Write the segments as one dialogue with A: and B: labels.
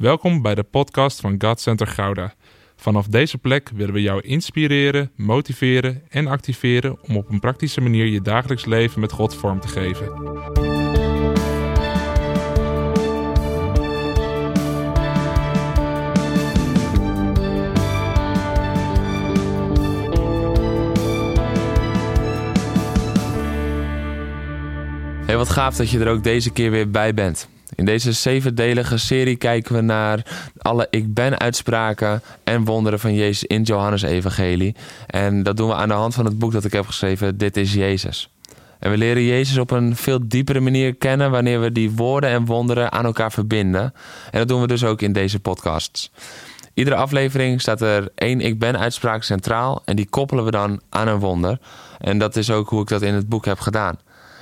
A: Welkom bij de podcast van God Center Gouda. Vanaf deze plek willen we jou inspireren, motiveren en activeren om op een praktische manier je dagelijks leven met God vorm te geven.
B: Hey, wat gaaf dat je er ook deze keer weer bij bent. In deze zevendelige serie kijken we naar alle ik ben uitspraken en wonderen van Jezus in Johannes Evangelie. En dat doen we aan de hand van het boek dat ik heb geschreven, Dit is Jezus. En we leren Jezus op een veel diepere manier kennen wanneer we die woorden en wonderen aan elkaar verbinden. En dat doen we dus ook in deze podcasts. Iedere aflevering staat er één ik ben uitspraak centraal en die koppelen we dan aan een wonder. En dat is ook hoe ik dat in het boek heb gedaan.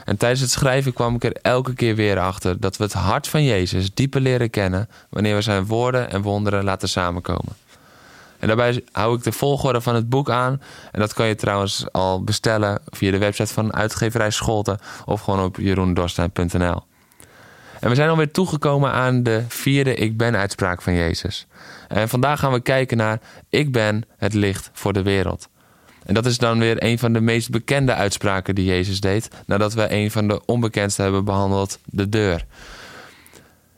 B: En tijdens het schrijven kwam ik er elke keer weer achter dat we het hart van Jezus dieper leren kennen wanneer we zijn woorden en wonderen laten samenkomen. En daarbij hou ik de volgorde van het boek aan. En dat kan je trouwens al bestellen via de website van uitgeverij Scholten of gewoon op jeroendorstein.nl. En we zijn alweer toegekomen aan de vierde Ik Ben uitspraak van Jezus. En vandaag gaan we kijken naar Ik ben het licht voor de wereld. En dat is dan weer een van de meest bekende uitspraken die Jezus deed, nadat we een van de onbekendste hebben behandeld, de deur.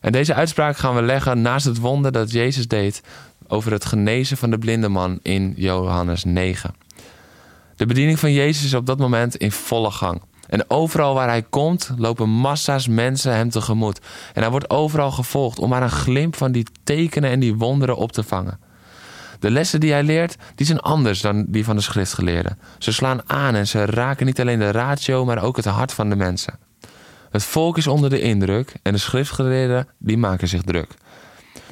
B: En deze uitspraak gaan we leggen naast het wonder dat Jezus deed over het genezen van de blinde man in Johannes 9. De bediening van Jezus is op dat moment in volle gang. En overal waar hij komt, lopen massa's mensen hem tegemoet. En hij wordt overal gevolgd om maar een glimp van die tekenen en die wonderen op te vangen. De lessen die hij leert, die zijn anders dan die van de schriftgeleerden. Ze slaan aan en ze raken niet alleen de ratio, maar ook het hart van de mensen. Het volk is onder de indruk en de schriftgeleerden die maken zich druk.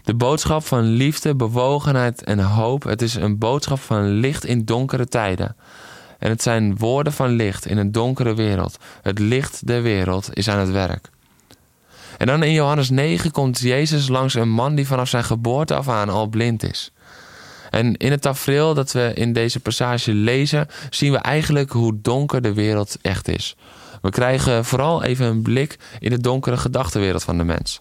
B: De boodschap van liefde, bewogenheid en hoop, het is een boodschap van licht in donkere tijden. En het zijn woorden van licht in een donkere wereld. Het licht der wereld is aan het werk. En dan in Johannes 9 komt Jezus langs een man die vanaf zijn geboorte af aan al blind is. En in het tafereel dat we in deze passage lezen, zien we eigenlijk hoe donker de wereld echt is. We krijgen vooral even een blik in de donkere gedachtenwereld van de mens.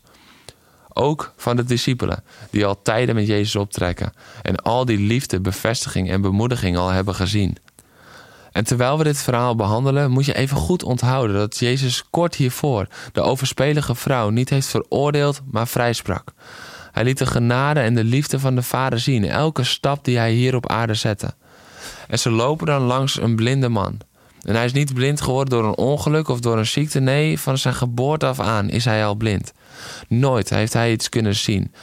B: Ook van de discipelen, die al tijden met Jezus optrekken en al die liefde, bevestiging en bemoediging al hebben gezien. En terwijl we dit verhaal behandelen, moet je even goed onthouden dat Jezus kort hiervoor de overspelige vrouw niet heeft veroordeeld, maar vrijsprak. Hij liet de genade en de liefde van de Vader zien, elke stap die hij hier op aarde zette. En ze lopen dan langs een blinde man. En hij is niet blind geworden door een ongeluk of door een ziekte. Nee, van zijn geboorte af aan is hij al blind. Nooit heeft hij iets kunnen zien.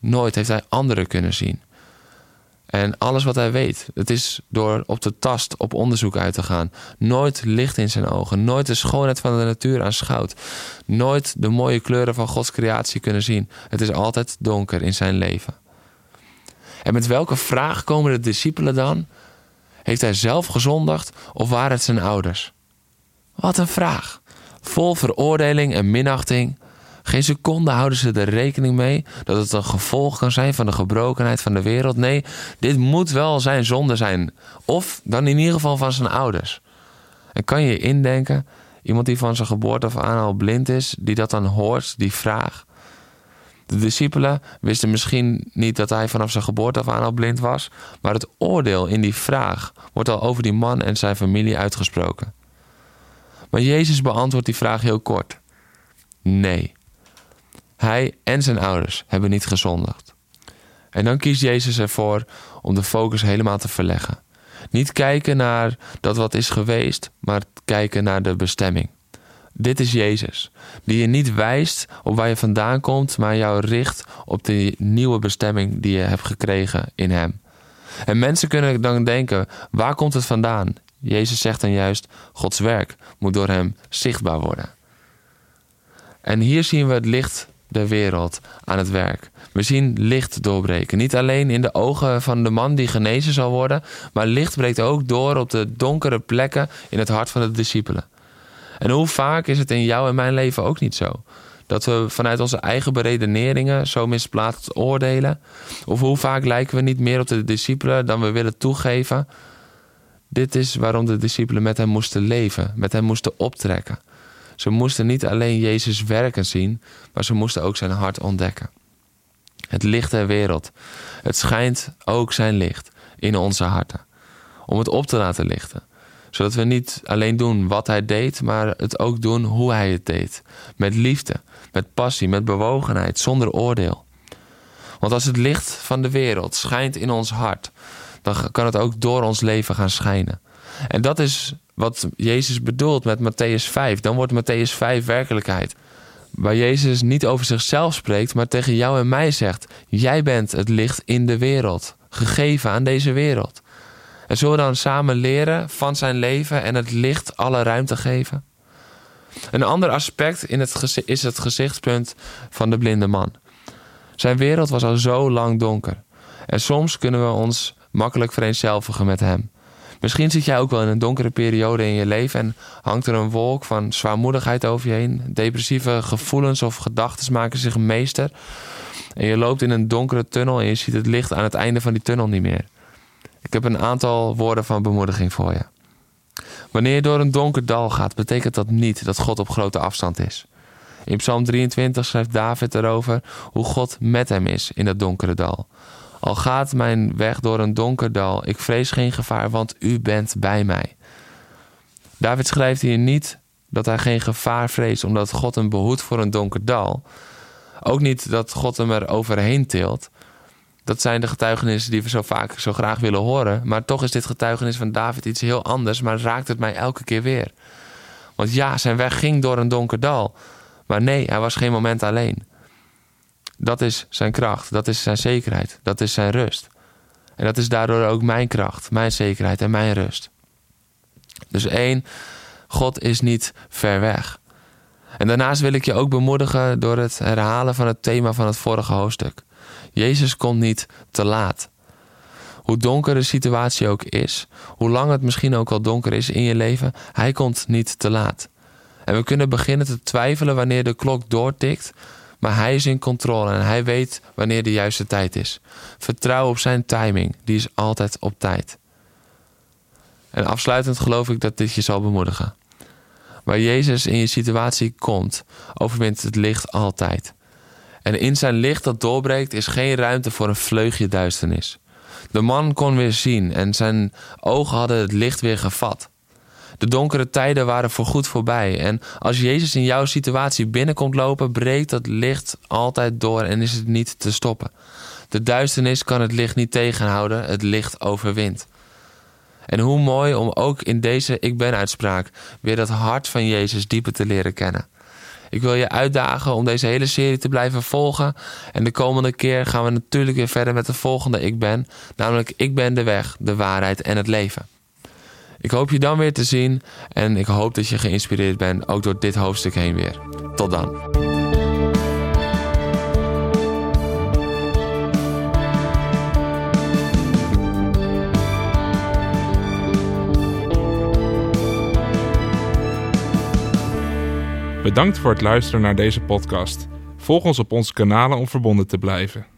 B: Nooit heeft hij anderen kunnen zien. En alles wat hij weet, het is door op de tast op onderzoek uit te gaan. Nooit licht in zijn ogen, nooit de schoonheid van de natuur aanschouwd. Nooit de mooie kleuren van Gods creatie kunnen zien. Het is altijd donker in zijn leven. En met welke vraag komen de discipelen dan? Heeft hij zelf gezondigd of waren het zijn ouders? Wat een vraag. Vol veroordeling en minachting. Geen seconde houden ze er rekening mee dat het een gevolg kan zijn van de gebrokenheid van de wereld. Nee, dit moet wel zijn zonde zijn. Of dan in ieder geval van zijn ouders. En kan je je indenken, iemand die van zijn geboorte af aan al blind is, die dat dan hoort, die vraag. De discipelen wisten misschien niet dat hij vanaf zijn geboorte af aan al blind was, maar het oordeel in die vraag wordt al over die man en zijn familie uitgesproken. Maar Jezus beantwoordt die vraag heel kort. Nee. Hij en zijn ouders hebben niet gezondigd. En dan kiest Jezus ervoor om de focus helemaal te verleggen. Niet kijken naar dat wat is geweest, maar kijken naar de bestemming. Dit is Jezus, die je niet wijst op waar je vandaan komt, maar jou richt op de nieuwe bestemming die je hebt gekregen in Hem. En mensen kunnen dan denken: waar komt het vandaan? Jezus zegt dan juist: Gods werk moet door Hem zichtbaar worden. En hier zien we het licht der wereld aan het werk. We zien licht doorbreken. Niet alleen in de ogen van de man die genezen zal worden, maar licht breekt ook door op de donkere plekken in het hart van de discipelen. En hoe vaak is het in jou en mijn leven ook niet zo? Dat we vanuit onze eigen beredeneringen zo misplaatst oordelen? Of hoe vaak lijken we niet meer op de discipelen dan we willen toegeven? Dit is waarom de discipelen met hem moesten leven, met hem moesten optrekken. Ze moesten niet alleen Jezus werken zien, maar ze moesten ook zijn hart ontdekken. Het licht der wereld. Het schijnt ook zijn licht in onze harten. Om het op te laten lichten. Zodat we niet alleen doen wat hij deed, maar het ook doen hoe hij het deed. Met liefde, met passie, met bewogenheid, zonder oordeel. Want als het licht van de wereld schijnt in ons hart, dan kan het ook door ons leven gaan schijnen. En dat is wat Jezus bedoelt met Matthäus 5. Dan wordt Matthäus 5 werkelijkheid. Waar Jezus niet over zichzelf spreekt, maar tegen jou en mij zegt: Jij bent het licht in de wereld, gegeven aan deze wereld. En zullen we dan samen leren van zijn leven en het licht alle ruimte geven? Een ander aspect in het is het gezichtspunt van de blinde man. Zijn wereld was al zo lang donker. En soms kunnen we ons makkelijk vereenzelvigen met hem. Misschien zit jij ook wel in een donkere periode in je leven en hangt er een wolk van zwaarmoedigheid over je heen. Depressieve gevoelens of gedachten maken zich meester. En je loopt in een donkere tunnel en je ziet het licht aan het einde van die tunnel niet meer. Ik heb een aantal woorden van bemoediging voor je. Wanneer je door een donker dal gaat, betekent dat niet dat God op grote afstand is. In Psalm 23 schrijft David erover hoe God met hem is in dat donkere dal. Al gaat mijn weg door een donker dal, ik vrees geen gevaar, want u bent bij mij. David schrijft hier niet dat hij geen gevaar vreest omdat God hem behoedt voor een donker dal. Ook niet dat God hem er overheen tilt. Dat zijn de getuigenissen die we zo vaak zo graag willen horen. Maar toch is dit getuigenis van David iets heel anders, maar raakt het mij elke keer weer. Want ja, zijn weg ging door een donker dal. Maar nee, hij was geen moment alleen. Dat is zijn kracht, dat is zijn zekerheid, dat is zijn rust. En dat is daardoor ook mijn kracht, mijn zekerheid en mijn rust. Dus één, God is niet ver weg. En daarnaast wil ik je ook bemoedigen door het herhalen van het thema van het vorige hoofdstuk. Jezus komt niet te laat. Hoe donker de situatie ook is, hoe lang het misschien ook al donker is in je leven, hij komt niet te laat. En we kunnen beginnen te twijfelen wanneer de klok doortikt, maar hij is in controle en hij weet wanneer de juiste tijd is. Vertrouw op zijn timing, die is altijd op tijd. En afsluitend geloof ik dat dit je zal bemoedigen. Waar Jezus in je situatie komt, overwint het licht altijd. En in zijn licht dat doorbreekt is geen ruimte voor een vleugje duisternis. De man kon weer zien en zijn ogen hadden het licht weer gevat. De donkere tijden waren voorgoed voorbij. En als Jezus in jouw situatie binnenkomt lopen, breekt dat licht altijd door en is het niet te stoppen. De duisternis kan het licht niet tegenhouden, het licht overwint. En hoe mooi om ook in deze Ik Ben-uitspraak weer dat hart van Jezus dieper te leren kennen. Ik wil je uitdagen om deze hele serie te blijven volgen. En de komende keer gaan we natuurlijk weer verder met de volgende Ik Ben. Namelijk Ik ben de weg, de waarheid en het leven. Ik hoop je dan weer te zien en ik hoop dat je geïnspireerd bent, ook door dit hoofdstuk heen weer. Tot dan.
A: Bedankt voor het luisteren naar deze podcast. Volg ons op onze kanalen om verbonden te blijven.